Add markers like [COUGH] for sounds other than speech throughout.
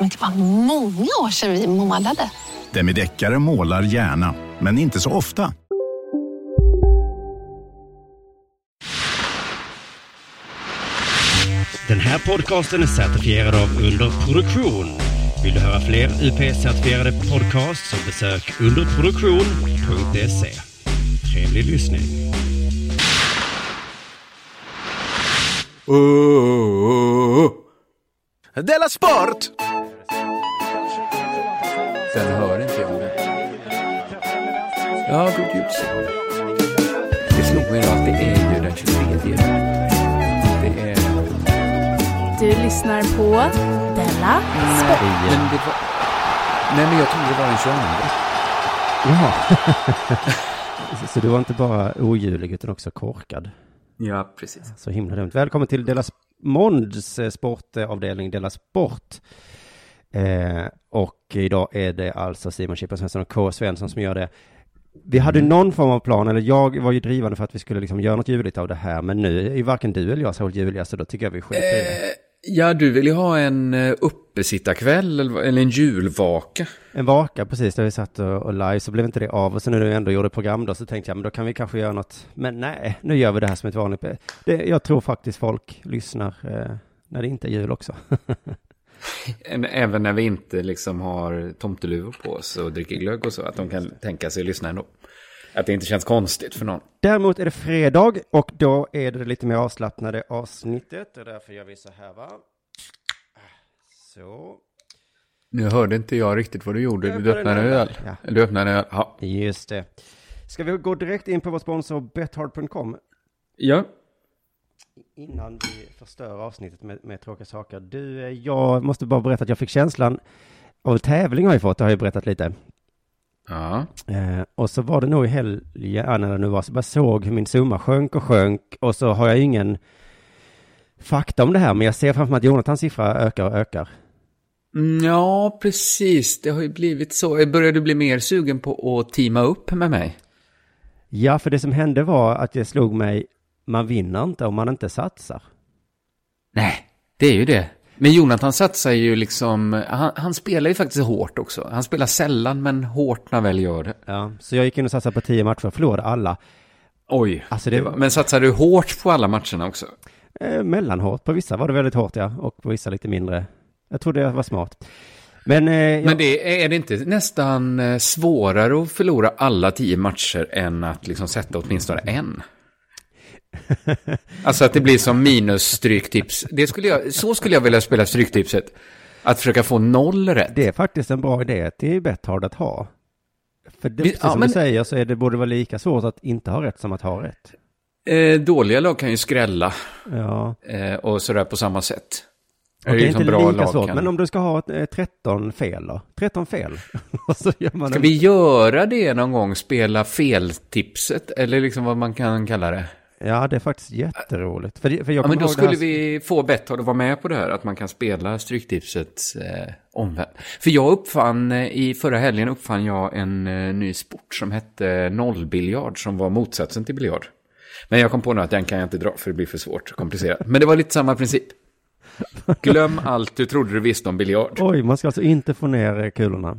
Men det var många år sedan vi målade. Demideckare målar gärna, men inte så ofta. Den här podcasten är certifierad av Underproduktion. Vill du höra fler UP-certifierade podcasts så besök underproduktion.se. Trevlig lyssning. Della Sport! Sen hör inte jag det. Ja, god jul. Det slog mig då att det är ju den 23. Det är... Du lyssnar på Della Sport. Men det var... Nej, men jag trodde det var den 22. Jaha. [LAUGHS] Så du var inte bara oljuvlig utan också korkad. Ja, precis. Så himla dumt. Välkommen till Della Monds eh, sportavdelning Della Sport. Eh, och idag är det alltså Simon Chippen Svensson och K. Svensson som gör det. Vi hade Mm. någon form av plan, eller jag var ju drivande för att vi skulle liksom göra något juligt av det här, men nu är ju varken du eller jag så juliga, så då tycker jag vi skiter i det. Eh, ja, du vill ju ha en uh, uppesittarkväll eller, en julvaka. En vaka, precis, där vi satt och, och live, så blev inte det av. Och så när du ändå gjorde program då, så tänkte jag, men då kan vi kanske göra något. Men nej, nu gör vi det här som ett vanligt... Det, jag tror faktiskt folk lyssnar eh, när det inte är jul också. [LAUGHS] En, även när vi inte liksom har tomteluvor på oss och dricker glögg och så, att de kan tänka sig lyssna ändå. Att det inte känns konstigt för någon. Däremot är det fredag och då är det lite mer avslappnade avsnittet och därför gör vi så här va. Så. Nu hörde inte jag riktigt vad du gjorde. Du öppnade en öl. Ja. Du öppnade en öl. Ja. Just det. Ska vi gå direkt in på vår sponsor bethard.com ja. Innan vi förstör avsnittet med, med tråkiga saker. Du, eh, jag måste bara berätta att jag fick känslan av tävling har jag fått, det har jag berättat lite. Ja. Eh, och så var det nog i helgen, när det nu var, så bara såg hur min summa sjönk och sjönk och så har jag ingen fakta om det här, men jag ser framför mig att Jonathans siffra ökar och ökar. Mm, Ja, precis. Det har ju blivit så. Börjar du bli mer sugen på att teama upp med mig? Ja, för det som hände var att det slog mig, man vinner inte om man inte satsar. Nej, det är ju det. Men Jonathan satsar ju liksom, han, han spelar ju faktiskt hårt också. Han spelar sällan, men hårt när väl gör det. Ja, så jag gick in och satsade på tio matcher och förlorade alla. Oj, Alltså det- men satsar du hårt på alla matcherna också? Eh, mellanhårt, på vissa var det väldigt hårt ja, och på vissa lite mindre. Jag trodde jag var smart. Men, eh, jag, Men det, är det inte nästan eh, svårare att förlora alla tio matcher än att liksom sätta åtminstone en? Alltså att det blir som minus stryktips. Det skulle jag, så skulle jag vilja spela stryktipset. Att försöka få noll rätt. det är faktiskt en bra idé, det är bättre att ha. För det, precis ja, som men- du säger så är det borde vara lika svårt att inte ha rätt som att ha rätt. Eh, dåliga lag kan ju skrälla Ja, eh, och sådär på samma sätt. och det är liksom inte bra lika svårt. kan- Men om du ska ha eh, 13 fel då? 13 fel? [LAUGHS] så gör man Ska en- vi göra det någon gång? Spela feltipset? Eller liksom vad man kan kalla det? Ja, det är faktiskt jätteroligt. För, det- för jag Ja, men då det här- skulle vi få Betthard att vara med på det här, att man kan spela Stryktipsets eh, omvänd. För jag uppfann, eh, i förra helgen uppfann jag en eh, ny sport som hette nollbiljard, som var motsatsen till biljard. Men jag kom på nu att den kan jag inte dra, för det blir för svårt, komplicerat. Men det var lite samma princip. Glöm allt du trodde du visste om biljard. Oj, man ska alltså inte få ner eh, kulorna.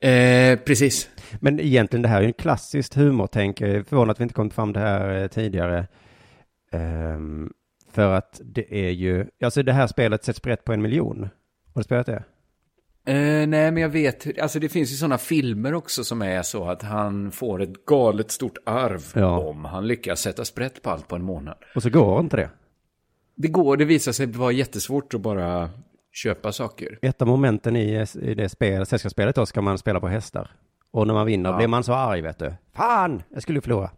Eh, precis. Men egentligen det här är ju en klassiskt humortänk. Jag är förvånad att vi inte kommit fram det här eh, tidigare. Ehm, för att det är ju, alltså det här spelet sätts brett på en miljon. Har du spelat det? Eh, nej, men jag vet, alltså det finns ju sådana filmer också som är så att han får ett galet stort arv Ja. om han lyckas sätta sprätt på allt på en månad. Och så går inte det. Det går, det visar sig vara jättesvårt att bara köpa saker. Ett av momenten i, i det spel, sällskapsspelet då ska man spela på hästar. Och när man vinner Ja. blir man så arg vet du. Fan, jag skulle förlora.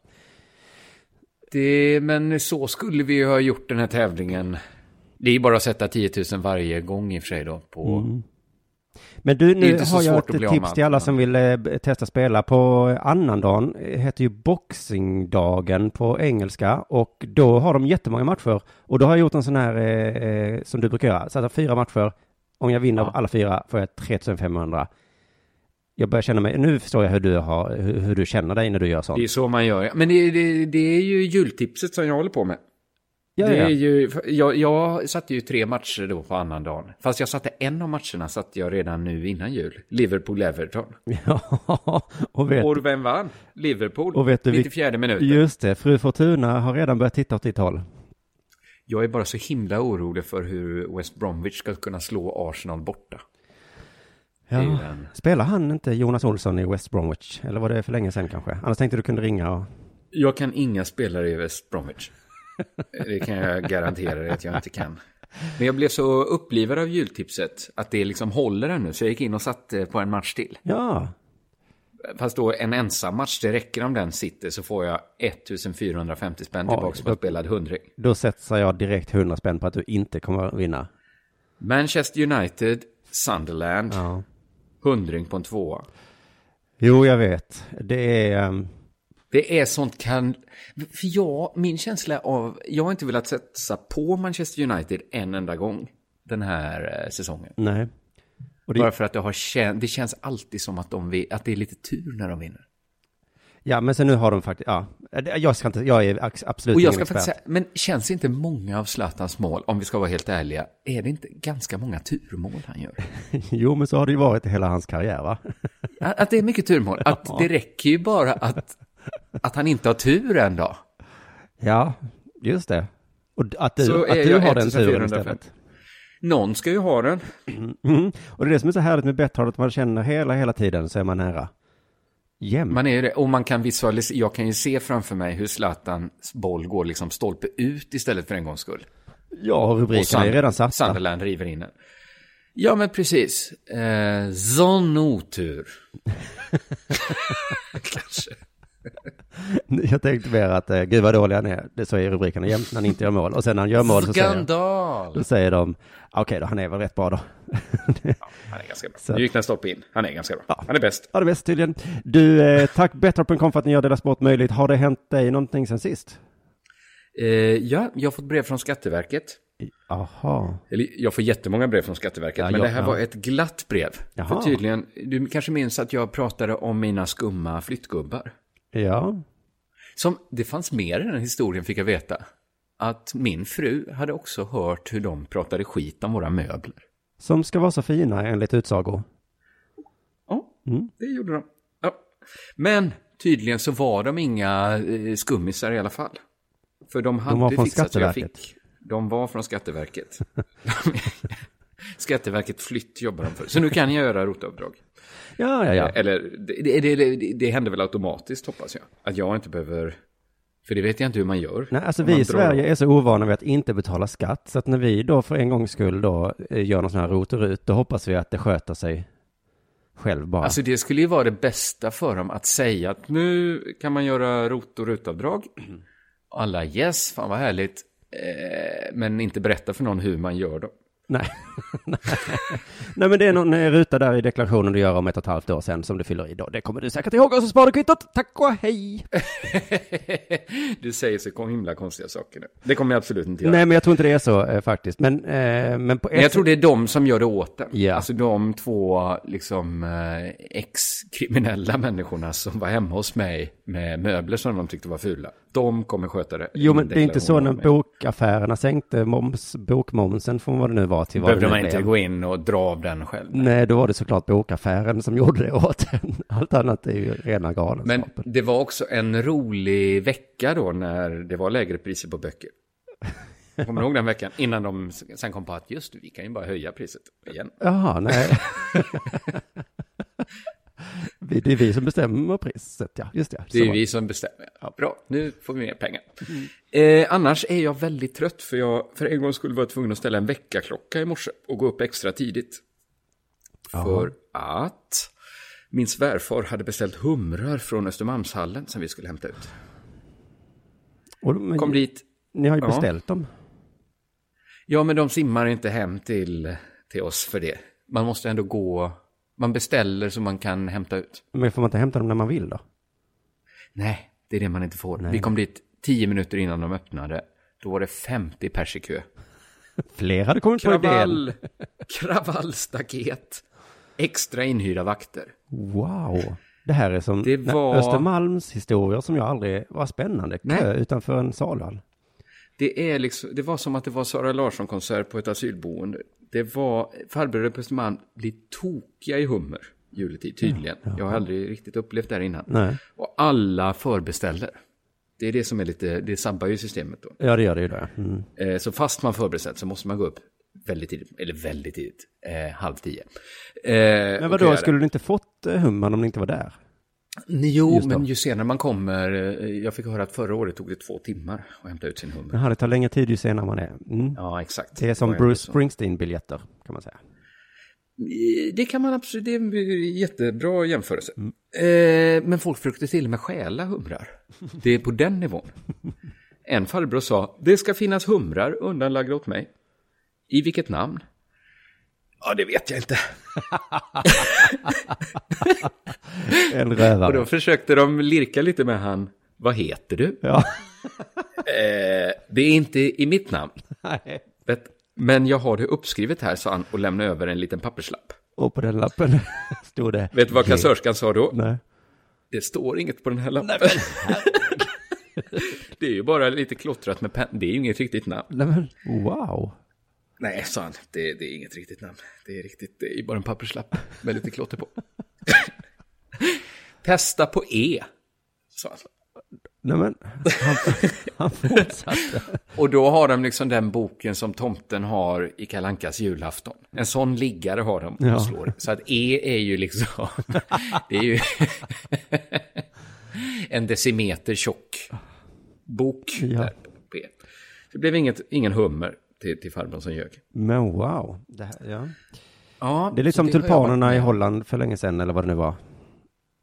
Det, men så skulle vi ju ha gjort den här tävlingen. Det är ju bara att sätta 10 000 varje gång i och för sig då. På, Mm. Men du, Det nu har jag ett tips till alla som vill eh, testa spela. På annandagen eh, heter ju boxingdagen på engelska och då har de jättemånga matcher. Och då har jag gjort en sån här eh, eh, som du brukar göra. Så att jag har fyra matcher. Om jag vinner Ja. alla fyra får jag 3500. Jag börjar känna mig, nu förstår jag hur du, har, hur, hur du känner dig när du gör sånt. Det är så man gör. Men det, det, det är ju jultipset som jag håller på med. Ja, det är ju, jag, jag satte ju tre matcher då på annan dagen. Fast jag satte en av matcherna satte jag redan nu innan jul. Liverpool-Everton. [LAUGHS] ja, och vet, Och vem vann? Liverpool. och vet du, 94 minuten. just det, fru Fortuna har redan börjat titta åt ditt håll. Jag är bara så himla orolig för hur West Bromwich ska kunna slå Arsenal borta. Ja. Spelar han inte Jonas Olsson i West Bromwich? Eller var det för länge sedan kanske? Annars tänkte du kunde ringa och... Jag kan inga spelare i West Bromwich. Det kan jag garantera dig att jag inte kan. Men jag blev så upplivad av jultipset att det liksom håller ännu. Så jag gick in och satte på en match till. Ja, Fast då en ensam match, det räcker om den sitter så får jag 1450 spänn Oj, tillbaka på spelad hundring. då sätter jag direkt 100 spänn på att du inte kommer att vinna. Manchester United, Sunderland, Ja. hundring på en tvåa. Jo, jag vet. Det är... ehm, Det är sånt kan... För jag, min känsla av... Jag har inte velat satsa på Manchester United en enda gång den här eh, säsongen. nej. Och Bara det, för att det, har kän, det känns alltid som att, de, vi- att det är lite tur när de vinner. ja, men sen nu har de faktiskt... Ja, Det- jag ska inte... Jag är absolut Och jag ska expert. säga, men känns inte många av Zlatans mål, om vi ska vara helt ärliga, är det inte ganska många turmål han gör? [LAUGHS] Jo, men så har det ju varit hela hans karriär, va? Att att det är mycket turmål. Att [LAUGHS] det räcker ju bara att, att han inte har tur en dag. Ja, just det. Och att du, Så att du har den 1450. turen istället. Någon ska ju ha den. Mm. Och det är det som är så härligt med Betthard, att man känner hela, hela tiden så är man nära. Jämt. Man är det, och man kan visualisera, jag kan ju se framför mig hur Zlatans boll går liksom stolpe ut istället för en gångs skull. Ja, Och rubrikerna är redan satta. Sunderland river in den. Ja, men precis. Eh, sån otur. [LAUGHS] Kanske. [LAUGHS] Jag tänkte mer att, eh, gud vad dålig han är. Det så är rubrikerna jämt när han inte gör mål. Och sen när han gör mål så säger, Skandal. då säger de, okej då, han är väl rätt bra då. [LAUGHS] Han är ganska bra. Så- Nu gick den stolpe in. Han är ganska bra. Ja. Han är bäst. Ja, det är bäst tydligen. Du, eh, tack Betthard.com för att ni gör Dela Sport möjligt. Har det hänt dig någonting sen sist? Eh, ja, jag har fått brev från Skatteverket. Jaha. Eller jag får jättemånga brev från Skatteverket, Ja, men ja, det här ja. var ett glatt brev. Jaha. För tydligen, du kanske minns att jag pratade om mina skumma flyttgubbar. Ja. Som, det fanns mer i den historien fick jag veta. Att min fru hade också hört hur de pratade skit om våra möbler. Som ska vara så fina enligt utsago. Ja, Mm. det gjorde de. Ja. Men tydligen så var de inga eh, skummisar i alla fall. För de hade var från fixat så jag Skatteverket. fick. De var från Skatteverket. [LAUGHS] [LAUGHS] Skatteverket flytt jobbar de för. Så nu kan jag göra rotavdrag. Ja, ja, ja. Eller det, det, det, det händer väl automatiskt hoppas jag. Att jag inte behöver... För det vet jag inte hur man gör. Nej, alltså vi i drar- Sverige är så ovana vid att inte betala skatt. Så att när vi då för en gångs skull då eh, gör någon sån här rot och rut, då hoppas vi att det sköter sig själv bara. Alltså det skulle ju vara det bästa för dem att säga att nu kan man göra rot och rutavdrag. [CLEARS THROAT] Alla yes, fan vad härligt. Eh, men inte berätta för någon hur man gör dem. [LAUGHS] Nej. Nej, men det är någon eh, ruta där i deklarationen du gör om ett och ett halvt år sedan som du fyller i då. Det kommer du säkert ihåg och så sparar du kvittot. Tack och hej! [LAUGHS] du säger så himla konstiga saker nu. Det kommer jag absolut inte göra. Nej, men jag tror inte det är så eh, faktiskt. Men, eh, men på Men jag tror det är de som gör det åt den. Ja. Alltså de två liksom eh, ex-kriminella människorna som var hemma hos mig med möbler som de tyckte var fula. De kommer sköta det. Jo, men det är inte så när bokaffärerna sänkte moms, bokmomsen från vad det nu var till vad Behövde det nu man blev. inte gå in och dra av den själv. Nej, då var det såklart bokaffären som [LAUGHS] gjorde det åt en. Allt annat är ju rena Men galenskapen. det var också en rolig vecka då när det var lägre priser på böcker. Kommer du ihåg den veckan? Innan de sen kom på att just vi kan ju bara höja priset igen. Jaha, nej. [LAUGHS] Det är vi som bestämmer priset, ja. Just det. Det är Så. vi som bestämmer. Ja, bra, nu får vi mer pengar. Eh, annars är jag väldigt trött för jag för en gång skulle vara tvungen att ställa en väckarklocka i morse och gå upp extra tidigt. För att min svärfar hade beställt humrar från Östermalmshallen som vi skulle hämta ut. Och, men, Kom dit. Ni har ju Ja. beställt dem. Ja, men de simmar inte hem till, till oss för det. Man måste ändå gå... Man beställer så man kan hämta ut. Men får man inte hämta dem när man vill då? Nej, det är det man inte får. Vi kom dit tio minuter innan de öppnade. Då var det 50 pers i kö. [LAUGHS] Fler hade kommit på idén. Kravall, [LAUGHS] kravallstaket, extra inhyrda vakter. Wow. Det här är som Det nej, var- Östermalms historier som jag aldrig var spännande. Kö Nej. utanför en salhall. Det, är liksom, det var som att det var Sara Larsson-konsert på ett asylboende. Det var, farbröder på Östermalm blir tokiga i hummer juletid tydligen. Jag har aldrig riktigt upplevt det här innan. Nej. Och alla förbeställer. Det är det som är lite, det sabbar ju systemet då. Ja, det gör det ju då. Mm. Eh, så fast man förberett så måste man gå upp väldigt tidigt, eller väldigt tidigt, eh, halv tio. Eh, Men vadå, skulle du inte fått eh, humman om ni inte var där? Jo, Just men ju senare man kommer, eh, jag fick höra att förra året tog det två timmar att hämta ut sin hummer. Jaha, det tar längre tid ju senare man är. Mm. Ja, exakt. Det är som Bruce. Springsteen-biljetter, kan man säga. Eh, Det kan man absolut, det är en jättebra jämförelse. Mm. Eh, men folk försökte till och med stjäla humrar. Det är på den nivån. En farbror sa, det ska finnas humrar undanlagda åt mig. I vilket namn? Ja, det vet jag inte. [LAUGHS] En Och rövare. då försökte de lirka lite med han, vad heter du? Ja. [LAUGHS] Eh, det är inte i mitt namn. Nej. Men jag har det uppskrivet här, sa han och lämnade över en liten papperslapp. Och på den lappen [LAUGHS] stod det... Vet du vad kassörskan sa då? Nej. Det står inget på den här lappen. det är ju bara lite klottrat med penna. Det är ju inget riktigt namn. Nej men, wow. Nej, sa han. Det, det är inget riktigt namn. Det är, riktigt, det är bara en papperslapp med lite klotter på. [LAUGHS] Testa på E, sa han. Nej men, han, [LAUGHS] han fortsatte. Och då har de liksom den boken som tomten har i Kalankas julafton. En sån liggare har de Ja. och slår. Så att E är ju liksom... [LAUGHS] det är ju en decimeter tjock bok. Ja. Där på E. Det blev inget, ingen hummer till, till farbrorn som ljög. Men wow. Det, här, ja. Ja, det är lite så som har jag tulpanerna i. Holland för länge sedan, eller vad det nu var.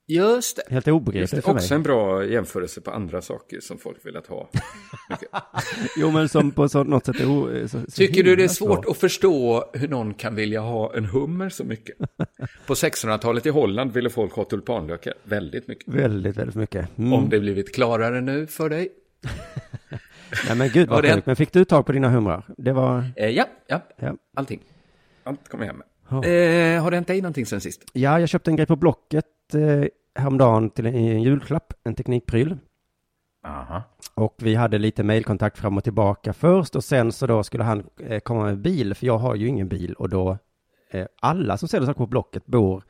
Just det. Helt Just obegripligt det. för mig. Också en bra jämförelse på andra saker som folk velat ha. [LAUGHS] Jo men som på så, något sätt är o, så, så Tycker du det är svårt att förstå hur någon kan vilja ha en hummer så mycket? [LAUGHS] På 1600-talet i Holland ville folk ha tulpanlökar väldigt mycket. Väldigt, väldigt mycket. Mm. Om det blivit klarare nu för dig? Nej men gud [LAUGHS] vad sjukt. Men fick du tag på dina humrar? Det var... Eh, ja, ja, Ja. allting. Allt kommer jag hem med. Eh, har det hänt dig någonting sen sist? Ja, jag köpte en grej på Blocket eh, häromdagen till en, en julklapp, en teknikpryl. Aha. Och vi hade lite mejlkontakt fram och tillbaka först och sen så då skulle han eh, komma med bil, för jag har ju ingen bil och då eh, alla som säljer saker på Blocket bor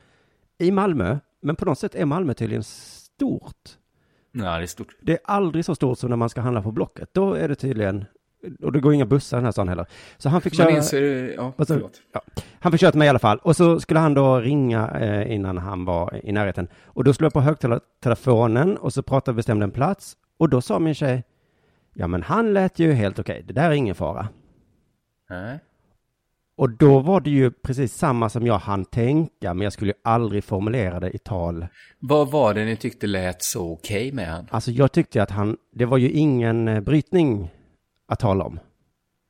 i Malmö, men på något sätt är Malmö tydligen stort. Ja, det är stort. Det är aldrig så stort som när man ska handla på Blocket. Då är det tydligen, och det går inga bussar den här stan heller. Så han fick Man köra... inser, ja, sa du? förlåt. Ja. Han fick köra till mig i alla fall. Och så skulle han då ringa eh, innan han var i närheten. Och då slog jag på högtalaretelefonen och så pratade vi bestämde en plats. Och då sa min tjej, ja men han lät ju helt okej, det där är ingen fara. Nej. Och då var det ju precis samma som jag hann tänka, men jag skulle ju aldrig formulera det i tal. Vad var det ni tyckte lät så okej med han? Alltså jag tyckte att han, det var ju ingen eh, brytning att tala om.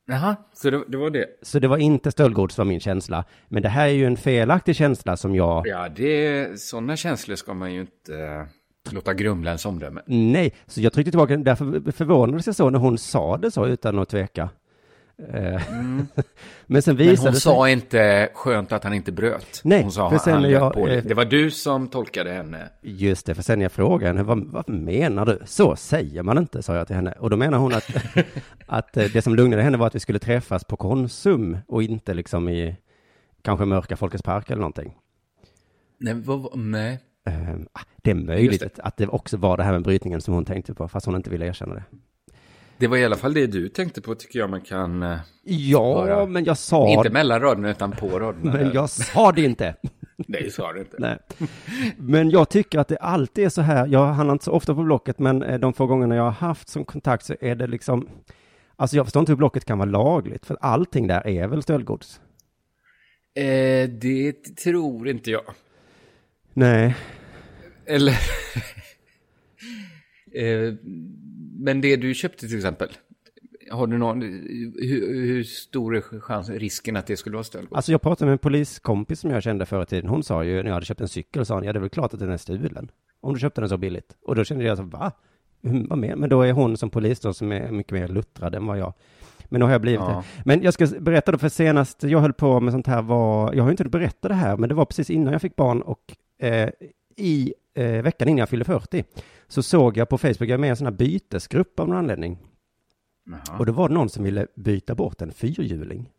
Jaha, så det, det var det? Så det var inte stöldgods var min känsla. Men det här är ju en felaktig känsla som jag Ja, det, sådana känslor ska man ju inte eh, låta grumla ens omdöme. Nej, så jag tryckte tillbaka, därför förvånades jag så när hon sa det så utan att tveka. Eh, [LAUGHS] Men sen Men visade hon det sa sig... inte skönt att han inte bröt. Nej, hon sa för sen han jag, på det. eh, Det var du som tolkade henne. Just det, för sen jag frågade henne, vad, vad menar du? Så säger man inte, sa jag till henne. Och då menar hon att, [LAUGHS] att eh, det som lugnade henne var att vi skulle träffas på Konsum och inte liksom i kanske mörka Folkets Park eller någonting. Nej, vad, nej. Eh, ah, det är möjligt Att, att det också var det här med brytningen som hon tänkte på, fast hon inte ville erkänna det. Det var i alla fall det du tänkte på tycker jag man kan... eh, Ja, Höra. men jag sa... Inte mellan raderna utan på raderna. Men jag sa det inte. [LAUGHS] Nej, sa du inte. Nej. Men jag tycker att det alltid är så här, jag handlar inte så ofta på Blocket, men eh, de få gångerna jag har haft som kontakt så är det liksom, alltså jag förstår inte hur Blocket kan vara lagligt, för allting där är väl stöldgods? Eh, det tror inte jag. Nej, Eller... [LAUGHS] eh, men det du köpte till exempel. Har du någon... Hur, hur stor är chansen, risken att det skulle vara stöldgods? alltså jag pratade med en poliskompis som jag kände förr i tiden, hon sa ju när jag hade köpt en cykel, sa hon, ja det är väl klart att den är stulen, om du köpte den så billigt. Och då kände jag så, va? Vad mer? Men då är hon som polis då, som är mycket mer luttrad än vad jag. Men nu har jag blivit Ja. det. Men jag ska berätta då, för senast jag höll på med sånt här var, jag har ju inte berättat det här, men det var precis innan jag fick barn och eh, i eh, veckan innan jag fyllde 40 så såg jag på Facebook, jag är med i en sån här bytesgrupp av någon anledning. Jaha. Och då var det någon som ville byta bort en fyrhjuling.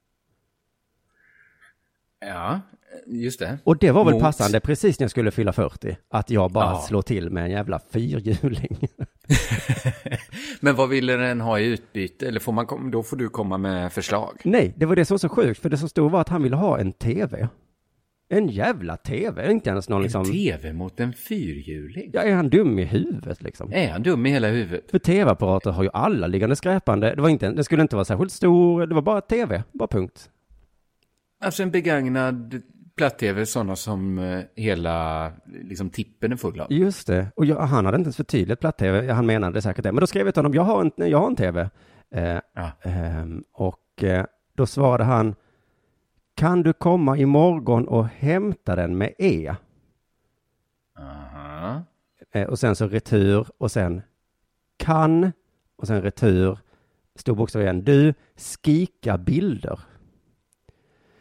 Ja, just det. Och det var väl Mot- passande precis när jag skulle fylla 40, att jag bara Ja. slår till med en jävla fyrhjuling. [LAUGHS] Men vad ville den ha i utbyte? Eller får man, då får du komma med förslag. Nej, det var det som var så sjukt, för det som stod var att han ville ha en tv. En jävla tv, inte ens någon liksom... En tv mot en fyrhjuling? Ja, är han dum i huvudet liksom? Är han dum i hela huvudet? För tv-apparater har ju alla liggande skräpande. Det var inte, det skulle inte vara särskilt stor, det var bara tv, bara punkt. Alltså en begagnad platt-tv, sådana som eh, hela liksom, tippen är full av. Just det, och jag, han hade inte ens förtydligat platt-tv, han menade säkert det. Men då skrev jag till honom, jag har en, jag har en tv. Eh, Ja. ehm, och eh, då svarade han, kan du komma imorgon och hämta den med E? Aha. Eh, och sen så retur och sen kan och sen retur. Stor bokstav igen. Du, skika bilder.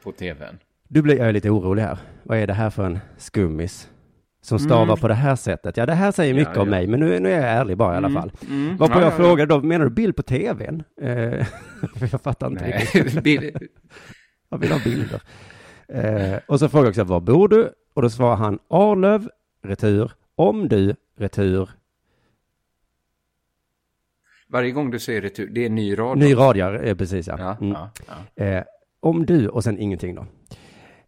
På tvn. Du blir jag är lite orolig här. Vad är det här för en skummis? Som stavar Mm. på det här sättet. Ja, det här säger mycket Ja, om ja. mig, men nu, nu är jag ärlig bara i alla Mm, fall. mm. Varpå Ja, jag ja, ja. frågade då, menar du bild på tvn? Eh, [LAUGHS] jag fattar inte Nej, riktigt. [LAUGHS] Jag vill ha bilder. Eh, och så frågade jag också, var bor du? Och då svarade han, Arlöv, retur, om du, retur, Varje gång du säger retur, det är ny rad. ny radjar, eh, precis ja. Ja, Mm. ja, ja. Eh, om du och sen ingenting då.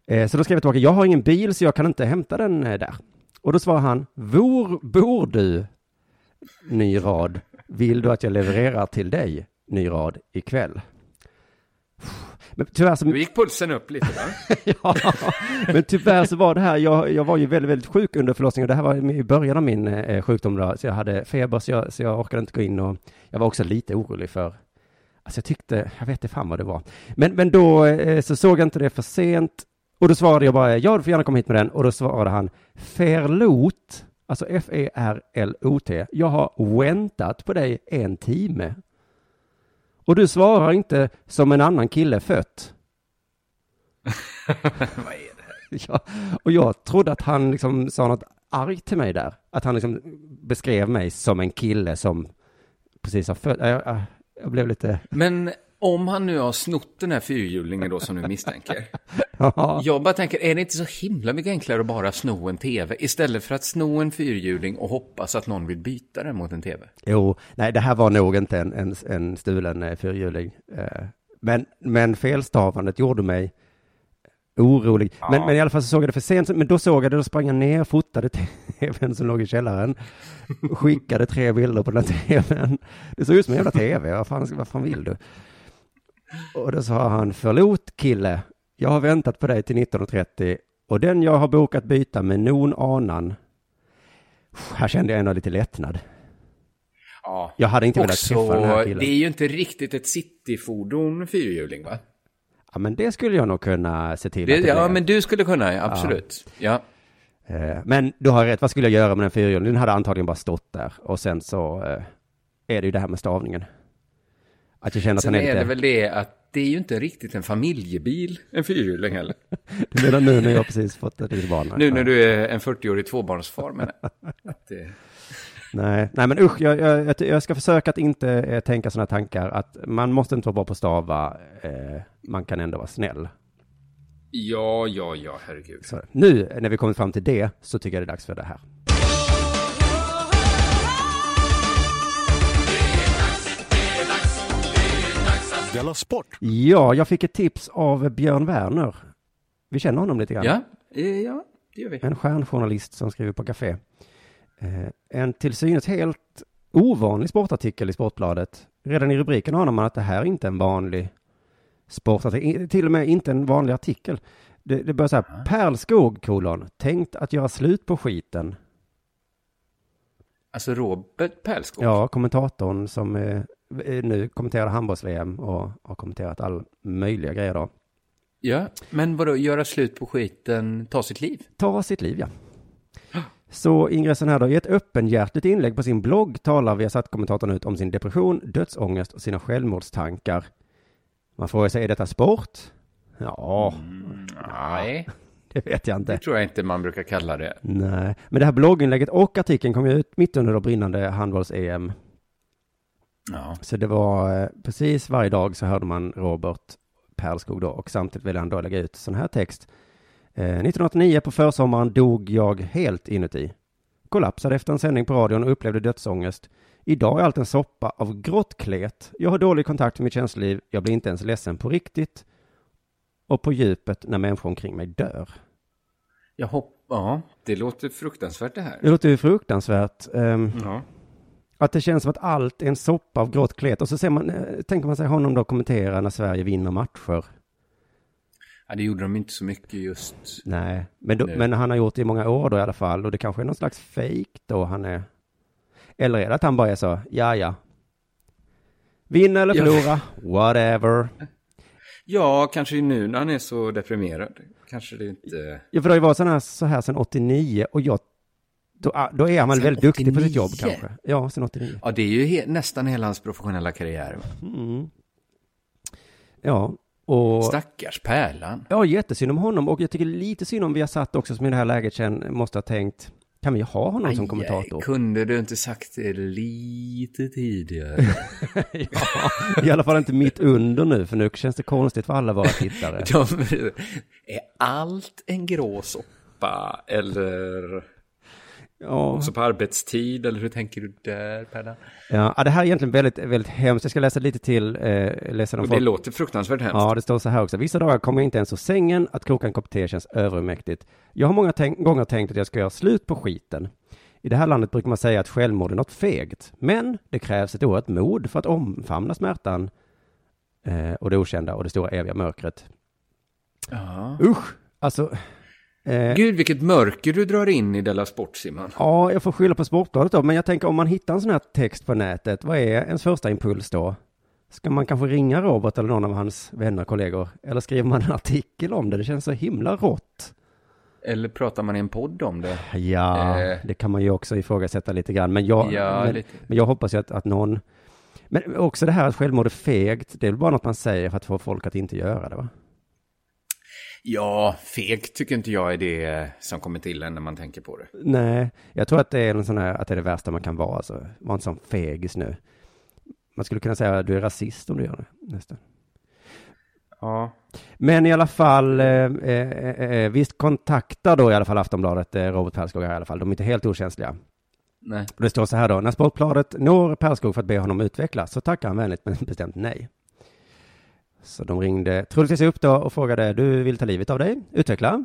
Eh, så då skrev jag tillbaka, jag har ingen bil så jag kan inte hämta den eh, där. Och då svarade han, Vor bor du? Ny rad. Vill du att jag levererar till dig? Ny rad ikväll. Men tyvärr så, Nu gick pulsen upp lite va? [LAUGHS] ja, men tyvärr så var det här, jag, jag var ju väldigt, väldigt sjuk under förlossningen. Det här var i början av min eh, sjukdom då, så jag hade feber så jag, så jag orkade inte gå in och jag var också lite orolig för Alltså jag tyckte, jag vet inte fan vad det var. Men, men då eh, så såg jag inte det för sent. Och då svarade jag bara, ja du får gärna komma hit med den. Och då svarade han, Ferlot, alltså F-E-R-L-O-T. Jag har väntat på dig en timme. Och du svarar inte som en annan kille fött. [LAUGHS] Vad är det? [LAUGHS] Ja, och jag trodde att han liksom sa något argt till mig där. Att han liksom beskrev mig som en kille som precis har fött. Jag, jag, jag blev lite, Men om han nu har snott den här fyrhjulingen då som du misstänker. [LAUGHS] ja. Jag bara tänker, är det inte så himla mycket enklare att bara sno en tv istället för att sno en fyrhjuling och hoppas att någon vill byta den mot en tv? Jo, nej det här var nog inte en, en, en stulen eh, fyrhjuling. Eh, men, men felstavandet gjorde mig orolig. Men, men i alla fall så såg jag det för sent, men då såg jag det, då sprang jag ner, fotade tvn som låg i källaren, [LAUGHS] skickade tre bilder på den här tvn. Det såg ut som en jävla tv, vad fan, vad fan vill du? Och då sa han, förlåt kille, jag har väntat på dig till 19.30 och den jag har bokat byta med non anan. Här kände jag ändå lite lättnad. Ja. Jag hade inte velat träffa den här det killen. är ju inte riktigt ett cityfordon fyrhjuling va? Ja, men det skulle jag nog kunna se till Det, att det ja, blev. men du skulle kunna, ja, absolut. Ja. Eh, Men du har rätt, vad skulle jag göra med den fyrhjulingen? Den hade antagligen bara stått där. Och sen så eh, är det ju det här med stavningen. Att jag känner att Sen den är är lite... det väl det att det är ju inte riktigt en familjebil, en fyrhjuling heller. [LAUGHS] Du menar nu när jag precis fått ett litet barn? Nu när du är en 40-årig tvåbarnsfar, men att [LAUGHS] det... Nej, nej men usch, jag, jag, jag- jag ska försöka att inte eh, tänka sådana tankar. Att man måste inte vara bra på att stava. Eh, man kan ändå vara snäll. Ja, ja, ja, herregud. Så, nu när vi kommit fram till det så tycker jag det är dags för det här. Della Sport! Ja, jag fick ett tips av Björn Werner. Vi känner honom lite grann. Ja, eh, ja det gör vi. En stjärnjournalist som skriver på Café. Eh, En till synes helt ovanlig sportartikel i Sportbladet. Redan i rubriken anar man att det här är inte en vanlig sportartikel, till och med inte en vanlig artikel. Det, det börjar så här, Pärlskog, kolon, tänkt att göra slut på skiten. Alltså Robert Pärlskog. Ja, kommentatorn som eh, nu kommenterar handbolls-VM och har kommenterat all möjliga grejer då. Ja, men vadå, göra slut på skiten, ta sitt liv? Ta sitt liv, ja. Så ingressen här då, i ett öppenhjärtigt inlägg på sin blogg talar Viasat-kommentatorn ut om sin depression, dödsångest och sina självmordstankar. Man frågar sig, är detta sport? Ja, Nej, det vet jag det inte. tror jag inte man brukar kalla det. Nej, men det här blogginlägget och artikeln kom ju ut mitt under det brinnande handbolls-EM. Ja. Så det var eh, precis varje dag så hörde man Robert Perlskog då och samtidigt ville han då lägga ut sån här text. Eh, 1989 på försommaren dog jag helt inuti. Kollapsade efter en sändning på radion och upplevde dödsångest. Idag är allt en soppa av grått klet. Jag har dålig kontakt med mitt känsloliv. Jag blir inte ens ledsen på riktigt. Och på djupet när människor omkring mig dör. Jag hoppas, ja, det låter fruktansvärt det här. Det låter ju fruktansvärt. ehm, Ja. Att det känns som att allt är en soppa av grått klet. Och så ser man, eh, tänker man sig honom då kommentera när Sverige vinner matcher. ja, det gjorde de inte så mycket just. Nej, men, då, men han har gjort det i många år då i alla fall. Och det kanske är någon slags fake då han är. Eller är det att han bara är så, ja ja. Vinna eller förlora, whatever. [LAUGHS] Ja, kanske nu när han är så deprimerad. Kanske det inte... Ja, för det har ju varit här, så här sedan 89 och jag, då, ah, då är han väl väldigt duktig på sitt 89? jobb kanske. Ja, sen 89. Ja, det är ju he- nästan hela hans professionella karriär. Mm. Ja, och... Stackars Pärlan. Ja, jättesynd om honom och jag tycker lite synd om vi har satt också som i det här läget sen måste ha tänkt, kan vi ha honom som Aj, kommentator? kunde du inte sagt det lite tidigare? [LAUGHS] ja, i alla fall inte mitt under nu, för nu känns det konstigt för alla våra tittare. [LAUGHS] De, är allt en grå soppa eller Ja, också på arbetstid eller hur tänker du där Pärlan? ja, det här är egentligen väldigt, väldigt hemskt. Jag ska läsa lite till, eh, läsa Och det folk. låter fruktansvärt hemskt. Ja, det står så här också. Vissa dagar kommer jag inte ens ur sängen, att koka en kopp te känns övermäktigt. Jag har många tänk- gånger tänkt att jag ska göra slut på skiten. I det här landet brukar man säga att självmord är något fegt. Men det krävs ett oerhört mod för att omfamna smärtan eh, och det okända och det stora eviga mörkret. Ja. Usch! Alltså, eh, Gud, vilket mörker du drar in i Della Sport, Simon. ja, jag får skylla på Sportbladet då, men jag tänker om man hittar en sån här text på nätet, vad är ens första impuls då? Ska man kanske ringa Robert eller någon av hans vänner, kollegor? Eller skriver man en artikel om det? Det känns så himla rått. Eller pratar man i en podd om det? Ja, Eh. det kan man ju också ifrågasätta lite grann. Men jag, Ja, men, men jag hoppas ju att, att någon... Men också det här att självmord är fegt, det är väl bara något man säger för att få folk att inte göra det va? Ja, fegt tycker inte jag är det som kommer till en när man tänker på det. Nej, jag tror att det är en sån här, att det är det värsta man kan vara, alltså. Var inte sån fegis nu. Man skulle kunna säga att du är rasist om du gör det, nästan. Ja. Men i alla fall, eh, eh, eh, visst kontaktar då i alla fall Aftonbladet eh, Robert Perskog här i alla fall. De är inte helt okänsliga. Nej. Och det står så här då, när Sportbladet når Perskog för att be honom utveckla så tackar han vänligt men bestämt nej. Så de ringde troligtvis upp då och frågade, du vill ta livet av dig? Utveckla.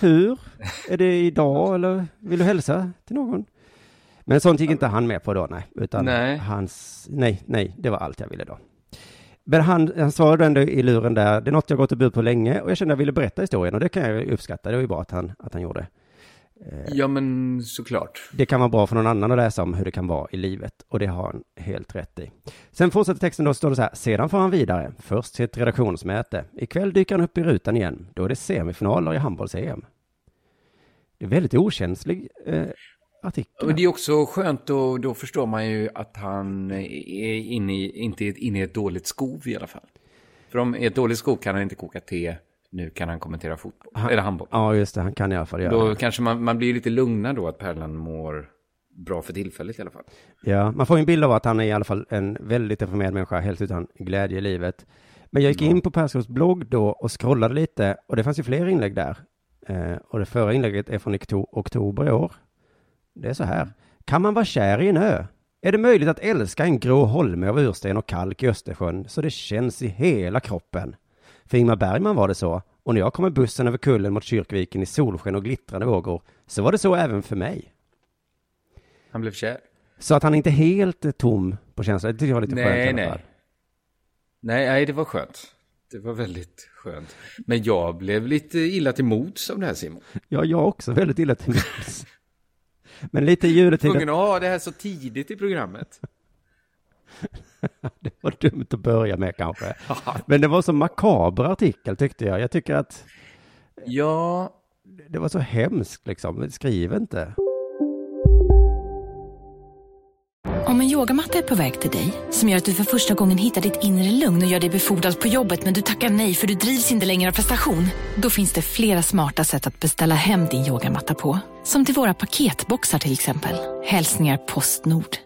Hur? [LAUGHS] Är det idag eller vill du hälsa till någon? Men sånt gick inte han med på då, nej. Utan Nej. hans, nej, nej, det var allt jag ville då. Men han, han svarade ändå i luren där, det är något jag gått och burit på länge och jag kände att jag ville berätta historien och det kan jag uppskatta, det var ju bra att han, att han gjorde. Ja, men såklart. Det kan vara bra för någon annan att läsa om hur det kan vara i livet och det har han helt rätt i. Sen fortsätter texten då, står det så här, sedan får han vidare, först till ett redaktionsmöte. Ikväll dyker han upp i rutan igen, då är det semifinaler i handbolls-EM. Det är väldigt okänslig eh, artikel. Och det är också skönt och då förstår man ju att han är inne i, inte är inne i ett dåligt skov i alla fall. För om i ett dåligt skov kan han inte koka te, nu kan han kommentera fotboll, eller handboll. Ja, just det, han kan i alla fall göra Då kanske man, man blir lite lugnare då att Pärlan mår bra för tillfället i alla fall. Ja, man får en bild av att han är i alla fall en väldigt deprimerad människa, helt utan glädje i livet. Men jag gick in på Perskogs blogg då och scrollade lite och det fanns ju fler inlägg där. Eh, och det förra inlägget är från okto- oktober i år. Det är så här. Kan man vara kär i en ö? Är det möjligt att älska en grå holme av ursten och kalk i Östersjön så det känns i hela kroppen? För Ingmar Bergman var det så, och när jag kom med bussen över kullen mot Kyrkviken i solsken och glittrande vågor, så var det så även för mig. Han blev kär. Så att han inte helt är tom på känslor, det tycker jag var lite Nej, skönt i alla nej. fall. Nej, nej, det var skönt. Det var väldigt skönt. Men jag blev lite illa till mods av det här Simon. Ja, jag också väldigt illa till mods. Men lite i juletid, Tvungen att ha det här så tidigt i programmet. [LAUGHS] det var dumt att börja med kanske. [LAUGHS] Men det var så makaber artikel tyckte jag. Jag tycker att Ja, det var så hemskt liksom. Skriv inte. Om en yogamatta är på väg till dig, som gör att du för första gången hittar ditt inre lugn och gör dig befordrad på jobbet men du tackar nej för du drivs inte längre av prestation. Då finns det flera smarta sätt att beställa hem din yogamatta på. Som till våra paketboxar till exempel. Hälsningar Postnord.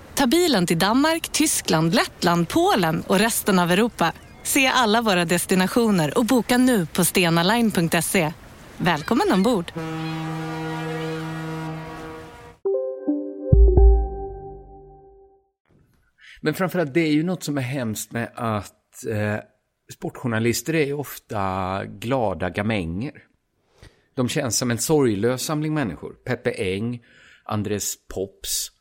Ta bilen till Danmark, Tyskland, Lettland, Polen och resten av Europa. Se alla våra destinationer och boka nu på stenaline.se. Välkommen ombord! men framförallt det är ju något som är hemskt med att eh, sportjournalister är ju ofta glada gamänger. De känns som en sorglös samling människor. Peppe Eng, Andres Pops,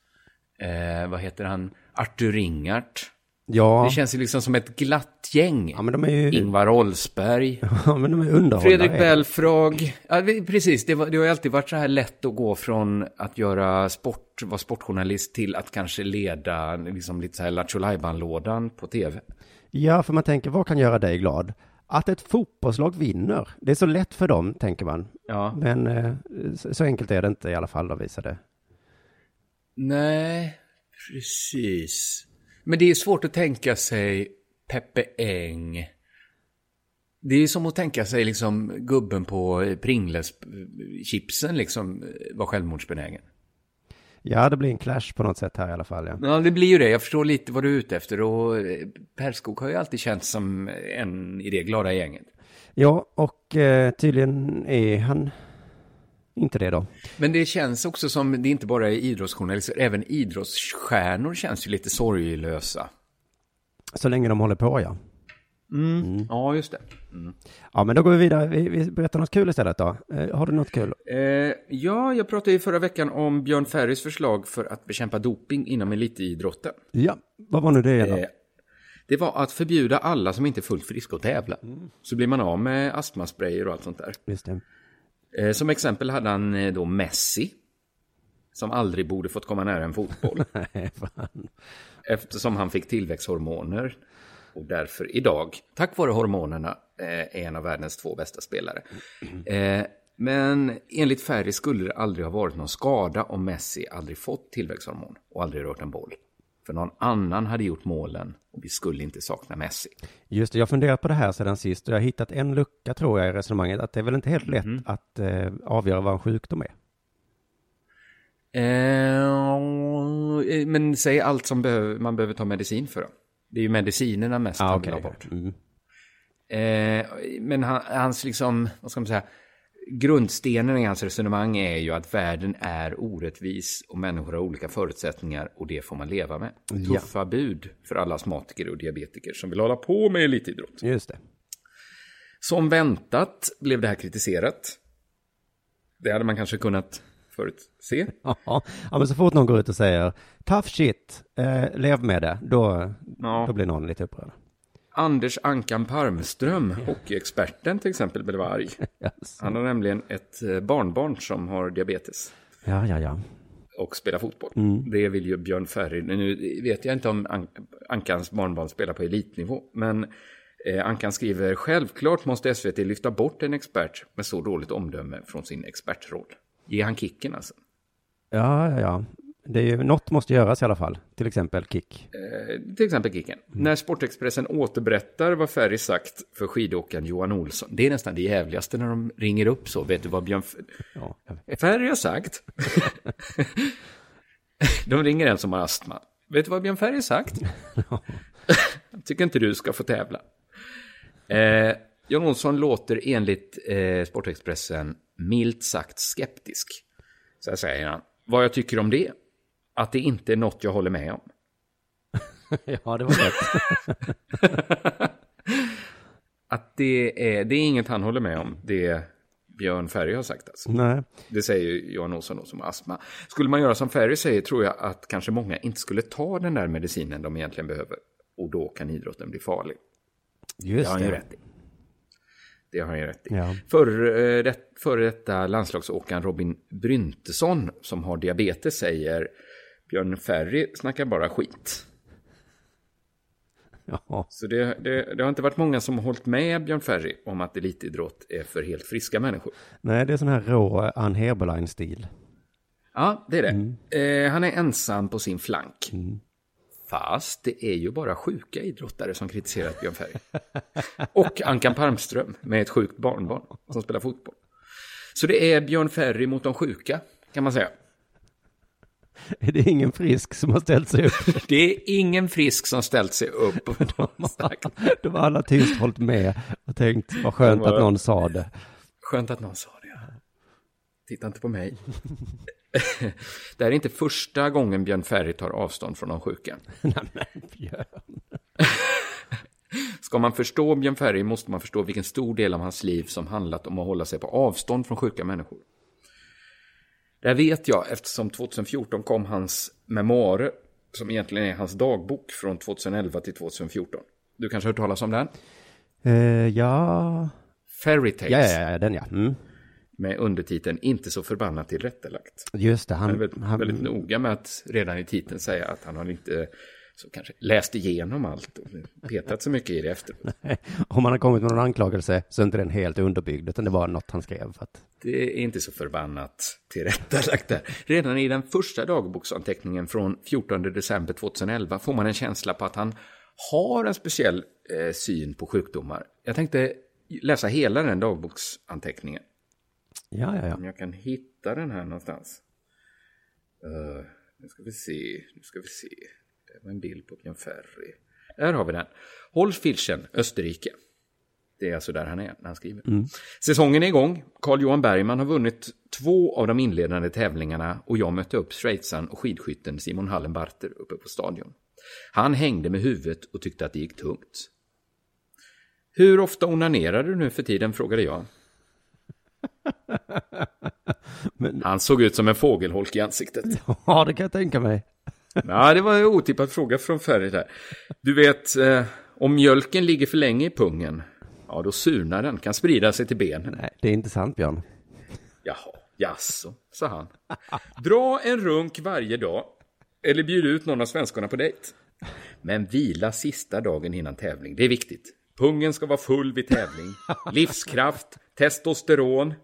eh, vad heter han, Artur Ringart. Ja. Det känns ju liksom som ett glatt gäng. Ja, men de är ju... Ingvar Oldsberg. [LAUGHS] Ja, men de är underhållare. Fredrik Belfrage. Ja, precis, det, var, det har ju alltid varit så här lätt att gå från att göra sport, vara sportjournalist till att kanske leda liksom lite så här Lattjo lådan på tv. Ja, för man tänker, vad kan göra dig glad? Att ett fotbollslag vinner. Det är så lätt för dem, tänker man. Ja. Men eh, så så enkelt är det inte i alla fall, de visade. Nej, precis. Men det är svårt att tänka sig Peppe Eng. Det är som att tänka sig liksom gubben på Pringles-chipsen liksom var självmordsbenägen. Ja, det blir en clash på något sätt här i alla fall. Ja. Ja, det blir ju det. Jag förstår lite vad du är ute efter. Och eh, Perskog har ju alltid känts som en i det glada gänget. Ja, och eh, tydligen är han inte det då. Men det känns också som, det är inte bara idrottsjournalister, även idrottsstjärnor känns ju lite sorglösa. Så länge de håller på, ja. Mm. Ja, just det. Mm. Ja, men då går vi vidare. Vi, vi berättar något kul istället då. Eh, har du något kul? Eh, ja, jag pratade ju förra veckan om Björn Ferrys förslag för att bekämpa doping inom elitidrotten. Ja, vad var nu det igen? Eh, det var att förbjuda alla som inte är fullt friska att tävla. Så blir man av med astmasprayer och allt sånt där. Just det. Eh, som exempel hade han eh, då Messi. Som aldrig borde fått komma nära en fotboll. [LAUGHS] Nej. Eftersom han fick tillväxthormoner. Och därför idag, tack vare hormonerna, eh, är en av världens två bästa spelare. Men enligt Ferry skulle det aldrig ha varit någon skada om Messi aldrig fått tillväxthormon och aldrig rört en boll. För någon annan hade gjort målen och vi skulle inte sakna Messi. Just det, jag har funderat på det här sedan sist och jag har hittat en lucka tror jag i resonemanget. Att det är väl inte helt lätt att eh, avgöra vad en sjukdom är. Eh, men säg allt som behöver, man behöver ta medicin för. Då. Det är ju medicinerna mest Ah, han vill ha bort. Mm. Eh, men han, hans liksom, vad ska man säga, grundstenen i hans resonemang är ju att världen är orättvis och människor har olika förutsättningar och det får man leva med. Ja. Tuffa bud för alla astmatiker och diabetiker som vill hålla på med elitidrott. Just det. Som väntat blev det här kritiserat. Det hade man kanske kunnat förutse. Ja, men så fort någon går ut och säger tough shit, eh, lev med det, då, Ja. då blir någon lite upprörd. Anders Ankan Parmström, hockeyexperten till exempel, blev arg. [LAUGHS] Han har nämligen ett eh, barnbarn som har diabetes Ja, ja, ja. och spelar fotboll. Mm. Det vill ju Björn Ferry. Nu vet jag inte om An- Ankans barnbarn spelar på elitnivå, men eh, Ankan skriver självklart måste SVT lyfta bort en expert med så dåligt omdöme från sin expertroll. Ge han kicken alltså. Ja, ja, ja. Det är ju, något måste göras i alla fall. Till exempel kick. Eh, till exempel Kicken. När Sportexpressen återberättar vad Ferry sagt för skidåkaren Johan Olsson. Det är nästan det jävligaste när de ringer upp så. Vet du vad Björn F- Ja, Ferry har sagt? [LAUGHS] de ringer en som har astma. Vet du vad Björn Ferry har sagt? [LAUGHS] Tycker inte du ska få tävla. Eh, Jan Olsson låter enligt eh, Sportexpressen milt sagt skeptisk. Så här säger han. Vad jag tycker om det? Att det inte är något jag håller med om. [LAUGHS] ja, det var rätt. [LAUGHS] Att det är, det är inget han håller med om, det Björn Ferry har sagt alltså. Nej. Det säger ju Johan Olsson som astma. Skulle man göra som Ferry säger tror jag att kanske många inte skulle ta den där medicinen de egentligen behöver. Och då kan idrotten bli farlig. Just det har han ju rätt i. Det har han ju rätt i. Ja. För, eh, före detta landslagsåkaren Robin Bryntesson som har diabetes säger Björn Ferry snackar bara skit. Ja. Så det, det, det har inte varit många som har hållit med Björn Ferry om att elitidrott är för helt friska människor. Nej, det är sån här rå Ann Heberlein-stil. Ja, det är det. Mm. Eh, han är ensam på sin flank. Fast det är ju bara sjuka idrottare som kritiserat Björn Ferry. Och Ankan Palmström med ett sjukt barnbarn som spelar fotboll. Så det är Björn Ferry mot de sjuka, kan man säga. [LAUGHS] Är det ingen frisk som har ställt sig upp? [LAUGHS] Det är ingen frisk som ställt sig upp. [LAUGHS] De har alla tyst hållit med och tänkt, vad skönt De var- att någon sa det. Skönt att någon sa det. ja. Titta inte på mig. det här är inte första gången Björn Ferry tar avstånd från de sjuka. Nej, men Björn. Ska man förstå Björn Ferry måste man förstå vilken stor del av hans liv som handlat om att hålla sig på avstånd från sjuka människor. Det här vet jag eftersom 2014 kom hans memoarer, som egentligen är hans dagbok från 2011 till 2014. Du kanske har hört talas om den? Eh, ja. Fairy Tales. Ja, ja, ja, den ja. Mm. Med undertiteln Inte så förbannat tillrättalagt. Just det, Han är han... väldigt, han väldigt noga med att redan i titeln säga att han har inte så kanske läst igenom allt och petat så mycket i det efteråt. [LAUGHS] Om han har kommit med någon anklagelse så är inte den helt underbyggd, utan det var något han skrev. För att... Det är inte så förbannat tillrättalagt där. Redan i den första dagboksanteckningen från 14 december 2011 får man en känsla på att han har en speciell eh, syn på sjukdomar. Jag tänkte läsa hela den dagboksanteckningen. Ja, ja, ja. Om jag kan hitta den här någonstans. Uh, nu ska vi se, nu ska vi se. Var en bild på Björn Ferry. Där har vi den. Holzfilchen, Österrike. Det är alltså där han är när han skriver. Mm. Säsongen är igång. Carl-Johan Bergman har vunnit två av de inledande tävlingarna och jag mötte upp schweizaren och skidskytten Simon Hallenbarter uppe på stadion. Han hängde med huvudet och tyckte att det gick tungt. Hur ofta onanerar du nu för tiden, frågade jag. [LAUGHS] Han såg ut som en fågelholk i ansiktet. Ja, det kan jag tänka mig. Ja, det var en otippad fråga från Ferry där. Du vet, eh, om mjölken ligger för länge i pungen, ja då surnar den, kan sprida sig till benen. Nej, det är inte sant, Björn. Jaha, jaså, sa han. Dra en runk varje dag, eller bjud ut någon av svenskarna på dejt. Men vila sista dagen innan tävling, det är viktigt. Pungen ska vara full vid tävling. Livskraft, testosteron.